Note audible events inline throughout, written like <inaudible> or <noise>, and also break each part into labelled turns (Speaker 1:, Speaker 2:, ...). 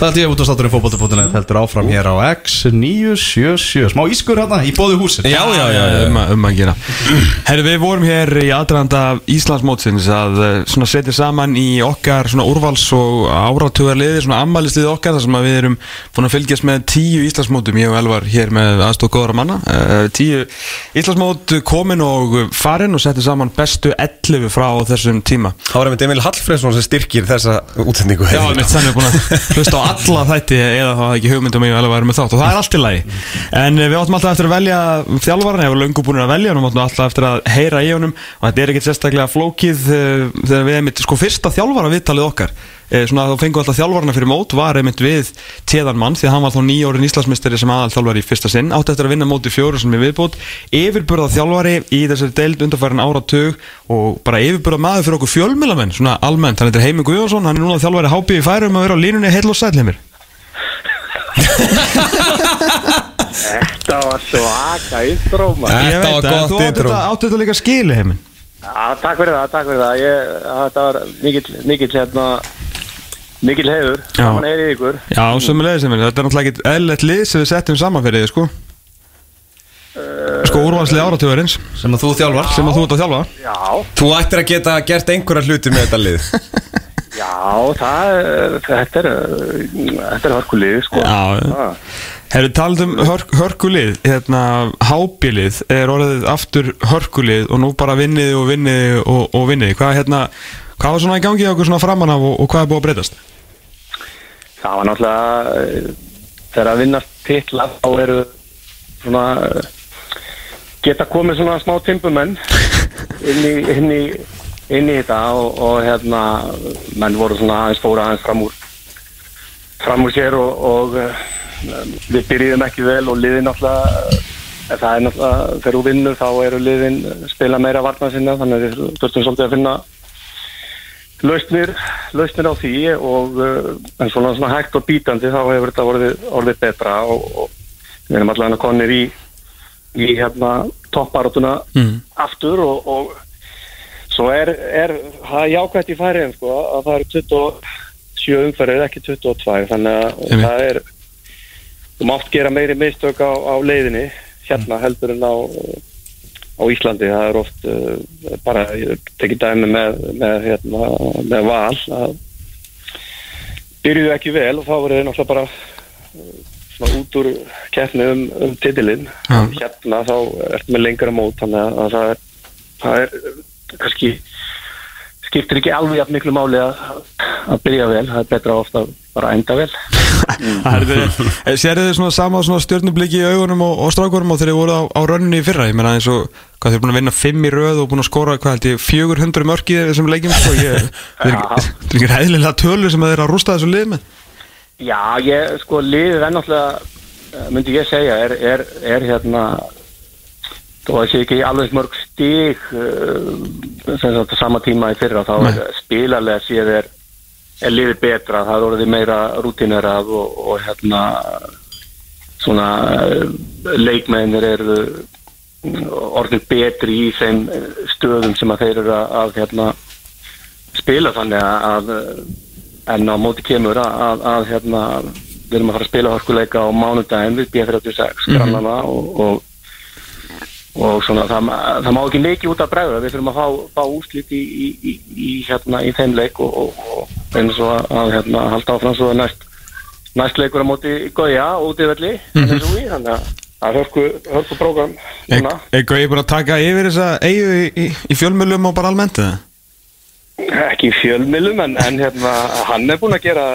Speaker 1: Það er tíu út á státurinn fókbóti.net heldur áfram hér á X977 Smá ískur hérna í bóðu húsin
Speaker 2: Já, já, já, um, að- um að gera. Herri, við vorum hér í aðdraðanda Íslandsmótsins að eh, svona setja saman í okkar svona úrvals og áratugarliði, svona ammælisliði okkar þar sem að við erum búin að fylgjast með tíu Íslandsmótum, ég og Elvar hér með aðstóð góðara manna. Uh, tíu Íslandsmót komin og farin og setja saman bestu 11 frá þessum tíma.
Speaker 3: Það var einmitt Emil Hallfreðsson sem styrkir þessa útsendingu.
Speaker 2: Já, mitt þannig búin að hlusta á alla þætti eða það ekki hugmyndum ég alveg væri með þátt. Og það er allt í lagi. En eh, við áttum alltaf eftir að velja þjálfaran ég var löngu búin að velja og áttum alltaf eftir að heyra í honum. Og þetta er ekkert sérstaklega flókið eh, þegar við einmitt, sko fyrsta þjálfara viðtalið okkar svona þá fengum við alltaf þjálfarana fyrir mót var einmitt við téðan mann því að hann var þá nýjórin Íslandsmysteri sem aðal þjálfari í fyrsta sinn. Átti eftir að vinna móti fjóru sem er viðbót. Yfirburða þjálfari í þessari deild undarfærin áratug og bara yfirburða maður fyrir okkur fjölmilamenn svona almennt, hann heitir Heimi Guðjónsson hann er núna þjálfari HB í færum að vera á línunni heil og sæl heimir.
Speaker 4: Þetta var svaka intróma
Speaker 2: Ég
Speaker 3: Þetta var
Speaker 2: að
Speaker 3: gott
Speaker 2: þú átti
Speaker 3: intro.
Speaker 2: þetta- líka skili heimin
Speaker 4: Já, takk fyrir það, takk fyrir það. Ég, Þetta var mikill, mikill hérna mikill hefur. Saman heyrið ykkur.
Speaker 2: Já, sömulegis heimir, þetta er náttúrulega ekkit eðlilegt lið sem við settum saman fyrir þig sko. Sko úrvalslið áratugurins
Speaker 1: Sem að þú þjálfar.
Speaker 2: Sem að þú ert að þjálfa.
Speaker 4: Já,
Speaker 3: Þú ættir að geta gert einhverja hluti með þetta lið. <laughs>
Speaker 4: Já, það er Þetta er, þetta er hörkulið, sko.
Speaker 2: Já, já.
Speaker 4: Ah.
Speaker 2: Herru, talað um hör, hörkulið, hérna, hábílið er orðið aftur hörkulið og nú bara vinniði og vinniði og, og vinniði. Hvað, hérna, hvað var svona í gangi á okkur svona framan af og, og hvað er búið að breytast?
Speaker 4: Það var náttúrulega eh, þegar að vinnast titla þá eru svona eh, geta komið svona smá timbumenn <laughs> inn í, inn í, inn í þetta og, og hérna menn voru svona aðeins fóra aðeins fram úr fram úr sér og, og eh, við byrjuðum ekki vel og liðin náttúrulega það er náttúrulega þegar þú vinnur þá eru liðin spila meira varna sinna þannig að við þurftum svolítið að finna lausnir, lausnir á því og uh, en svona, svona hægt og bítandi þá hefur þetta orðið, orðið betra og, og við erum allavega konir í, í hérna topparátuna
Speaker 2: Mm.
Speaker 4: aftur og, og svo er, er það er jákvæmt í færiðum sko að það eru 27 umferðið ekki 22 þannig að
Speaker 2: Einmitt.
Speaker 4: það er þú mátt gera meiri mistök á, á leiðinni hérna heldur en á á Íslandi, það er oft uh, bara, ég tekið dæmi með, með, hérna, með val að byrjuðu ekki vel og þá verður þið náttúrulega bara uh, svona út úr keppni um, um titilinn.
Speaker 2: Já.
Speaker 4: hérna þá ertu með lengra mót þannig að, að það er, það er uh, kannski skiptir ekki alveg jafn miklu máli að, að byrja vel, það er betra ofta að bara enda vel
Speaker 2: Sérðu þið svona sama svona stjórnubliki í augunum og, og strákurum og þegar þið voru á, á rönninni í fyrra? Ég meina eins og hvað þið er búin að vinna fimm í röð og búin að skora hvað held ég 400 mörk í þessum leikjum sko, ég, <laughs> það er ekki- það ræðilega tölur sem þið er að rústa þessu lið með.
Speaker 4: Já, ég, sko, liðið er náttúrulega, eh, myndi ég segja, er, er, er hérna, þó að sé ekki alveg mörg stík, uh, sem sagt, á sama tíma í fyrra, þá
Speaker 2: Nei.
Speaker 4: spilalega séð er, er liðið betra, það er orðið meira rútinerað og, og hérna, svona, uh, leikmennir eru orðið betri í þeim eh, stöðum sem að þeir eru að, að hérna, spila þannig að, að en á móti kemur að, að, að hérna, við erum að fara að spila hörkuleika á mánudaginn við B36
Speaker 2: Mhm.
Speaker 4: grannana og, og, og svona það, það má ekki mikið út að bregða við þurfum að fá, fá úslit í, í, í, í, hérna, í þeim leik og, og, og eins og að, að hérna, halda áfram svo að næst, næst leikur á móti Gója út í velli mm -hmm. þannig að það er hörku, prógram
Speaker 2: Eitthvað ég búin að taka yfir þessa eigu í, í, í fjölmjölum og bara almennt eða?
Speaker 4: ekki í fjölmilum en, en hérna, hann er búinn að gera,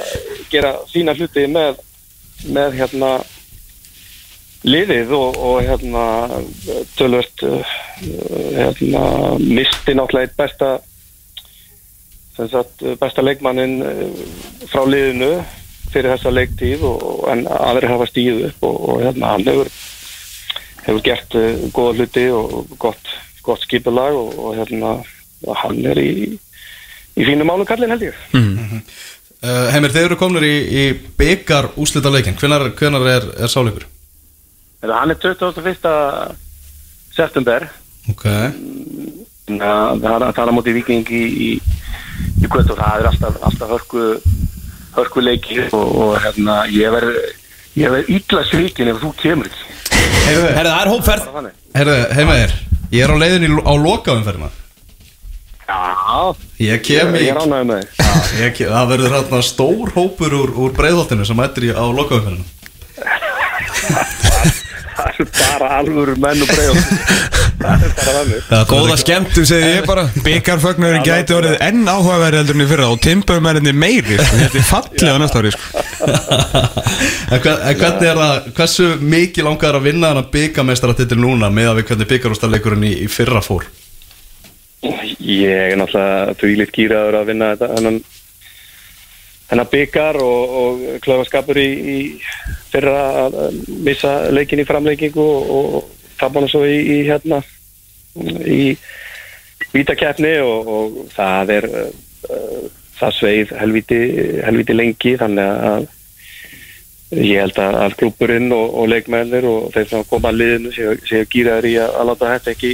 Speaker 4: gera sína hluti með, með hérna liðið og, og hérna tölvöld hérna, misti náttúrulega eitt besta sem sagt, besta leikmannin eh, frá liðinu fyrir þessa leiktíð og, en aðri hafa stíð upp og, og hérna hann hefur hefur gert uh, góða hluti og gott, gott skipulag og, og hérna og hann er í í fínu mánu kallin held ég.
Speaker 1: Uh, Heimir, þeir eru komnir í, í byggar úslita leikin hvenar er, er sáleikur?
Speaker 4: Eða, hann er 21. september.
Speaker 1: Ok.
Speaker 4: Na, það er það er á móti viking í, í, í kvöld og það er alltaf, alltaf hörku hörkuleiki og, og hérna, ég verð ég verð illa svikin ef þú kemur ekki.
Speaker 1: Heyrðu,
Speaker 3: Herðu, það er hópferð.
Speaker 1: Heyrðu, heima þér. Ég er á leiðinni í- á lokaumferðina.
Speaker 4: Já,
Speaker 1: Ég kem í
Speaker 4: ég
Speaker 1: ég það verður hérna stór hópur úr, úr breiðholtinu sem mættir í á lokaumferðina <laughs>
Speaker 4: Það er bara alvöru menn og bregð Það er bara þannig
Speaker 3: Góða skemmtum segi ég bara
Speaker 2: Byggarfögnurinn gæti orðið enn áhugaverði heldur en í fyrra og timbumærinni meiri sko. Þetta er fallið á næsta ári sko. <laughs>
Speaker 1: En, hver, en hvernig er það, hversu mikið langar að vinna þennan byggamestara titil núna með að við hvernig byggarústarleikurinn í, í fyrra fór?
Speaker 4: Ég er náttúrulega þvílitt gýraður að vinna þetta hennar byggar og, og klöfaskapur í, í fyrra að missa leikin í framleikingu og, og tappa hann svo í, í hérna í vítakeppni og, og það er uh, það sveið helviti, helviti lengi þannig að ég held að, klúburinn og, leikmennir og þeir sem koma að liðinu séu, gýraður í að, láta þetta ekki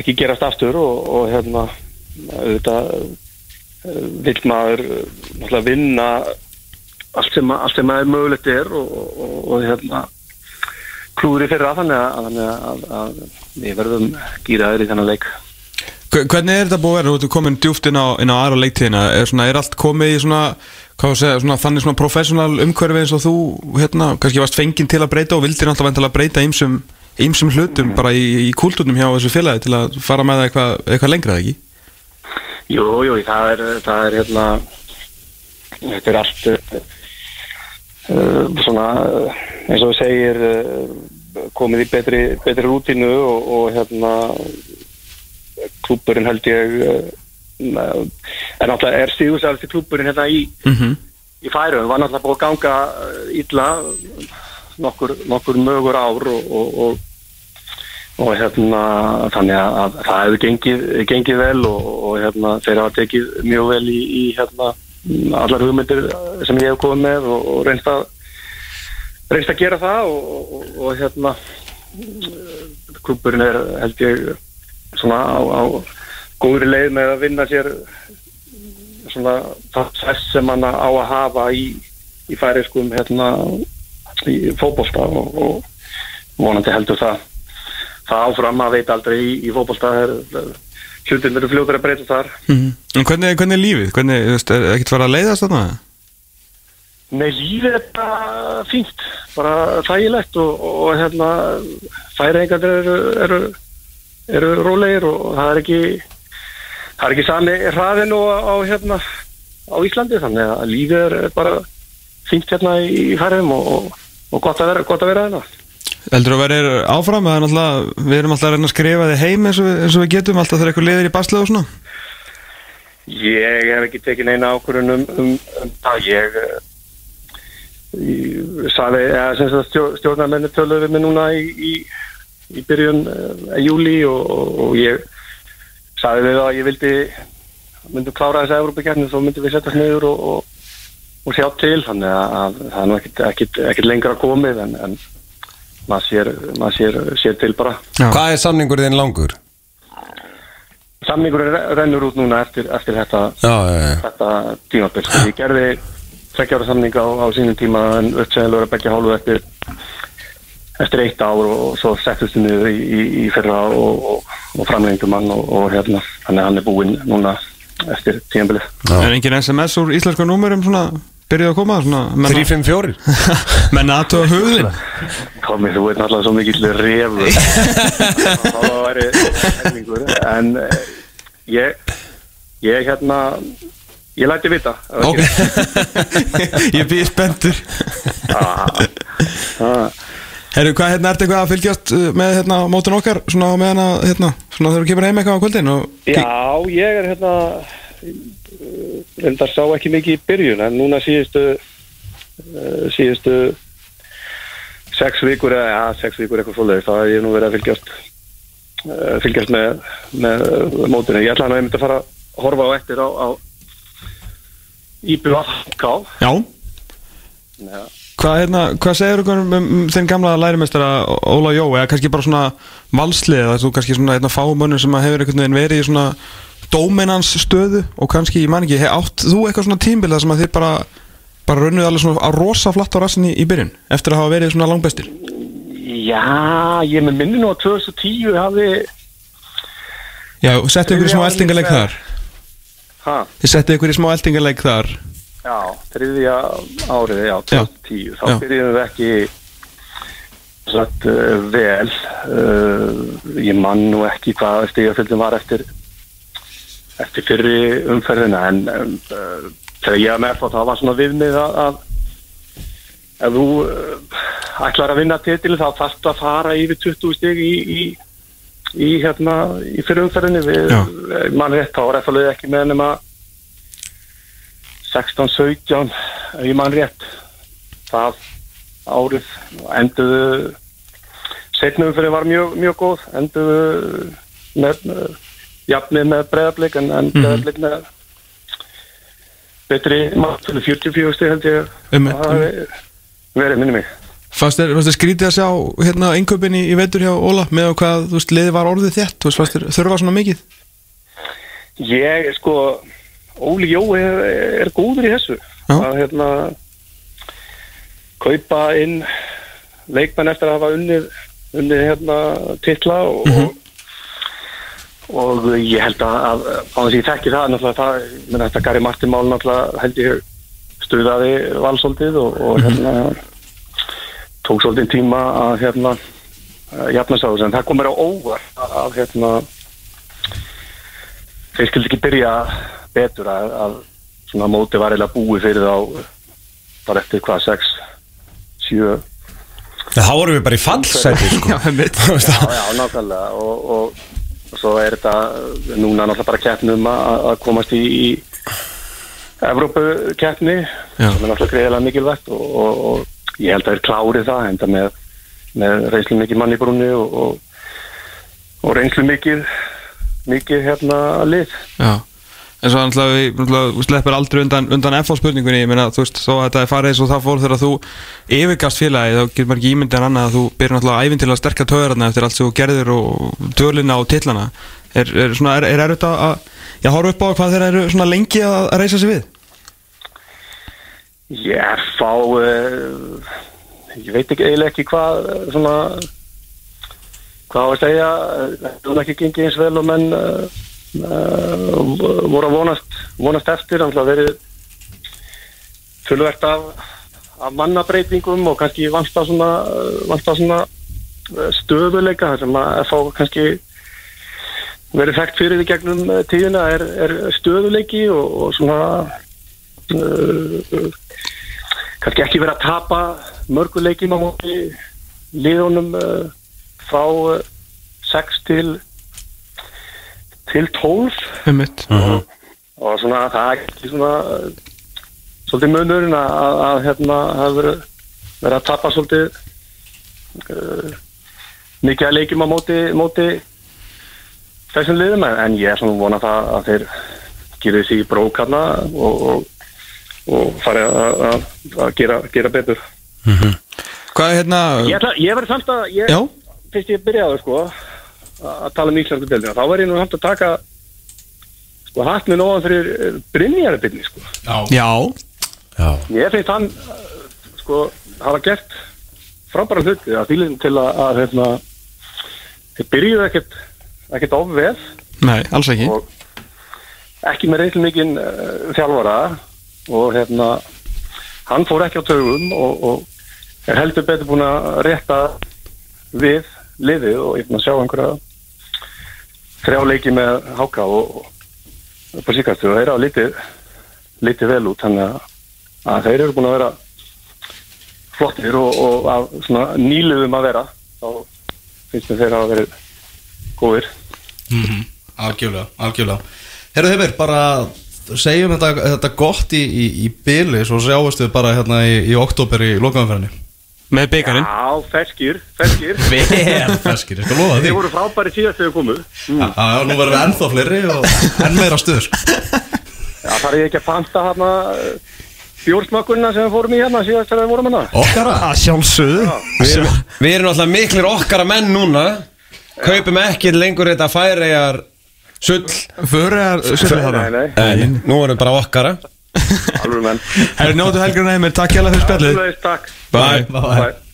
Speaker 4: ekki gerast aftur og, hérna auðvitað vill maður eh, náttúrulega vinna allt sem, allt sem er mögulegt er og, og, og hérna klúður í fyrra þannig að, að, að við verðum gýraður í þennan leik
Speaker 2: Hve- Hvernig er þetta búið að vera? Þú ert komin djúft inn á, inn á aðra leiktíðina er, svona, er allt komið í svona, að segja, svona þannig svona professional umhverfi eins og þú hérna, kannski varst fenginn til að breyta og vildir alltaf væntanlega breyta ýmsum, hlutum bara í, í kúltúrnum hjá þessu félagi til að fara með eitthvað, eitthvað lengra ekki?
Speaker 4: Jú, jú, það er, það er hérna þetta er allt uh, svona eins og þú segir uh, komið í betri, betri rútínu og, og hérna klúburinn held ég uh, er náttúrulega er stíðusælsti klúburinn hérna í,
Speaker 2: Mm -hmm.
Speaker 4: í færum, var náttúrulega búið að ganga illa nokkur, nokkur mögur ár og, og, og og hérna þannig að, að það hefur gengið, gengið vel og, og hérna þeir hafa tekið mjög vel í, í hérna allar hugmyndir sem ég hef komið með og, og reynst að reynst að gera það og, og, hérna klubburinn er held ég svona á, á góðri leið með að vinna sér svona þess sem hann á að hafa í, í færiskum hérna í fótbolta og, og vonandi heldur það það áfram að veit aldrei í, í fótbolta er hlutin verður fljóður að breyta þar
Speaker 2: En hvernig, hvernig er lífið? Hvernig, þú veist, er ekkert fara að leiðast þarna?
Speaker 4: Nei, lífið er bara fínt bara þægilegt og, og hérna færingarnir eru, eru, eru rólegir og það er ekki það er ekki sami hraðin og á hérna á Íslandi þannig að lífið er bara fínt hérna í færum og, og, og gott að vera, gott að vera hérna
Speaker 2: Heldur að verður áfram? Eða náttúrulega við erum alltaf að reyna að skrifa þig heim eins og, við- eins og við getum alltaf þegar eitthvað liður í baslu og svona.
Speaker 4: Ég hef ekki tekið neina ákvörðun um, um, um það. Ég, eh, ég sem sagt stjórn, stjórnarmenni töluðu við mig núna í, í, í byrjun uh, júli og, og, ég sagði við að ég vildi myndum klára þessa Európa-kjarni þá myndum við setjast niður og, og, og sjá til. Þannig að, að það er ekkit lengra komið en, en maður sér, maður sér, sér til bara.
Speaker 3: Hvað er samningur þinn langur?
Speaker 4: Samningur rennur út núna eftir, eftir þetta
Speaker 3: Já, já, já.
Speaker 4: þetta tímabil. Sko. ég gerði tveggjára samning á, á sínum tíma en uppsæðilega að begja hálfu eftir eftir eitt ár og svo settust við niður í, í, í fyrra og, og, og framlengdum hann og, og hérna. Þannig að hann er búinn núna eftir tímabilið.
Speaker 2: Er engin SMS úr íslensku númurum svona byrjuð að koma svona menna,
Speaker 3: 354 <laughs>
Speaker 2: menna aðtöða hugðin <laughs>
Speaker 4: komið þú veit náttúrulega svo mikill refur. <laughs> Þá væri helmingur en eh, ég ég hérna ég læti vita ef
Speaker 2: Ok.
Speaker 4: Ekki- <laughs>
Speaker 2: Ég býð spenntur.
Speaker 4: Ah.
Speaker 2: Herru, hvað hérna ertu eitthvað að fylgjast uh, með hérna mótun okkar? Svona á meðan að hérna svona þegar þú kemur heim eitthvað á kvöldin og
Speaker 4: Já, ég er hérna uh, reyndar sá ekki mikið í byrjun en núna síðustu síðustu sex vikur eða ja, sex vikur eitthvað svoleiðis þá hef ég nú verið að fylgjast uh, fylgjast með, með uh, mótinu. Ég ætla hann að ég myndi að fara að horfa á eftir á, á IBVK
Speaker 2: Já
Speaker 4: Já.
Speaker 2: Hvað, hérna, hvað segir þú um, um þinn gamla lærimestara Óla Jó eða kannski bara svona valslið eða þú kannski svona hérna, fámönnur sem hefur einhvern veginn verið í svona dominans stöðu og kannski, ég man ekki, átt þú eitthvað svona tímbil þar sem að þið bara bara raunuð alveg svona að rosa flatt á rassinni í byrjun eftir að hafa verið svona langbestir?
Speaker 4: Já, ég með minni nú að 2010 hafi
Speaker 2: Já, settu ykkur í smá
Speaker 4: árið
Speaker 2: þar.
Speaker 4: Ha,
Speaker 2: Þið settu ykkur í smá eldingarleik þar.
Speaker 4: Já, þriðja árið, já, 2010 Þá
Speaker 2: Já.
Speaker 4: byrjuðum við ekki satt, uh, vel. Uh, Ég man nú ekki hvað stígaföldum var eftir eftir fyrri umferðina en um, uh, þegar ég var með þá var svona viðmið að, að ef þú uh, ætlar að vinna titil þá þarftu að fara yfir 20 stig í, í, í hérna í fyrri umferðinni. Við mann rétt þá var eftir ekki með nema 16, 17 ef ég mann rétt. Það árið enduðu setnum fyrir var mjög, mjög góð enduðu með jafnið með breðablik en, en
Speaker 2: Mhm.
Speaker 4: breðablik með betri maður fyrir 44 stig held ég.
Speaker 2: Um-
Speaker 4: að það hafi verið minni mig.
Speaker 2: Fannst þér, skrítið að sjá hérna einköpin í, veitur hjá Óla með hvað, þú veist, liði var orðið veist, fannst þér þurfa svona mikið?
Speaker 4: Ég, sko, Óli Jó er, er góður í þessu.
Speaker 2: Já.
Speaker 4: að hérna kaupa inn leikmenn eftir að hafa unnið, unnið hérna titla og,
Speaker 2: Mhm.
Speaker 4: Og ég held að, að á þess að ég þekki það náttúrulega það, menn þetta Gary Martin mál náttúrulega held ég stuðaði valsóldið og, og hérna tók svolítið tíma að hérna jafna sá þess en það komur á óvar að, að hérna þeir skildi ekki byrja betur að, að svona móti var eiginlega búið fyrir þá bara eftir hvað 6 7
Speaker 3: Þá vorum við bara í fallsæti <laughs> sko.
Speaker 2: Já,
Speaker 4: já, já, og, og, og svo er þetta núna náttúrulega bara keppnum að, komast í, í Evrópu keppni
Speaker 2: Já.
Speaker 4: sem er náttúrulega greiðilega mikilvægt og, og, og ég held að þeir klári það enda með, með reynslu mikið mann í brúni og, og, og reynslu mikið mikið hérna lið
Speaker 2: Já En svo náttúrulega við sleppir aldrei undan, undan FH spurningunni, ég meina, þú veist, þó að þetta er farið eins og það fór þegar þú yfirgast félagi, þá getur maður ekki ímyndið en annað að þú byrjar náttúrulega æfinn til að sterka töðarna eftir allt sem þú gerðir og dölina og titlana. Er, er, svona, er, er erfitt að, já, horfa upp á hvað þeir eru svona lengi að, reysa sig við?
Speaker 4: Ég fá uh, ég veit ekki eiginlega ekki hvað svona hvað á að segja það er ekki gengið eins vel og menn uh, voru að vonast vonast eftir, að verið fullvert af, af mannabreitingum og kannski vant á svona, eh, svona eh, stöðuleika sem að fá kannski verið þekkt fyrir í gegnum eh, tíðina er, er stöðuleiki og, og svona uh, kannski ekki verið að tapa mörguleikjum á móti liðunum uh, frá uh, 6 til til 12
Speaker 2: Einmitt.
Speaker 4: og svona það er ekki svona uh, svolítið munurinn að, að, að hérna hafa verið, verið að tapa svolítið uh, mikið að leikjum á móti, móti þessum liðum. En- en ég er svona vona það að þeir gerir sig í brók hérna og, og, og fari að, að, að gera, gera betur.
Speaker 2: Hvað er hérna,
Speaker 4: Ég, ég verði samt að ég, fyrst ég byrjaði sko að tala um íslensku deildina þá verði ég nú samt að taka sko hatt minn ofan fyrir Brynjari byrni sko.
Speaker 1: Já,
Speaker 2: já,
Speaker 3: Já.
Speaker 4: Ég finnst hann sko hafa gert frábæra hluti að þýlinn til að, að hérna, þeir byrjuðu ekkert ekkert of vel.
Speaker 2: Nei, alls ekki.
Speaker 4: og ekki með reynslu mikinn uh, þjálfara. Og hérna hann fór ekki á taugum og, og er heldur betur búin að rétta við liðið og ég fann að sjá einhverja þrjá leiki með háka og, upp á síkastu og þeir eru litið, litið vel út þannig að, að þeir eru búin að vera flottir og, og að svona nýluðum að vera þá finnst þeir hafa verið góðir.
Speaker 1: Mhm, algjörlega, algjörlega. Herru Heimir, bara segjum þetta, þetta gott í, í, í byli svo sjáumst við bara hérna í, í oktober í lokaumferðinni
Speaker 2: Með byggarinn.
Speaker 4: Já, ferskir, ferskir. <laughs>
Speaker 1: Vel feskir, ég skal lofa því?
Speaker 4: Þeir voru frábæri síðast þegar komu.
Speaker 1: Já, já, nú verðum við ennþá fleiri og enn meira stuð sko.
Speaker 4: Já, það er ég ekki að panta hérna bjórsmakkurina sem við fórum í hérna síðast þegar við vorum hérna?
Speaker 1: Okkara.
Speaker 2: Að sjálfsögðu.
Speaker 3: Við erum, við erum náttúrulega miklir okkara menn núna. Kaupum ekki lengur þetta færiðar Sull.
Speaker 4: Nei,
Speaker 2: þarna.
Speaker 4: nei,
Speaker 3: En nú erum bara okkara
Speaker 4: alveg menn.
Speaker 2: Herri, njótu helgurinn heimir, takk hjá fyrir spjallið.
Speaker 4: Takk.
Speaker 2: Bye.
Speaker 1: Bye.
Speaker 4: Bye.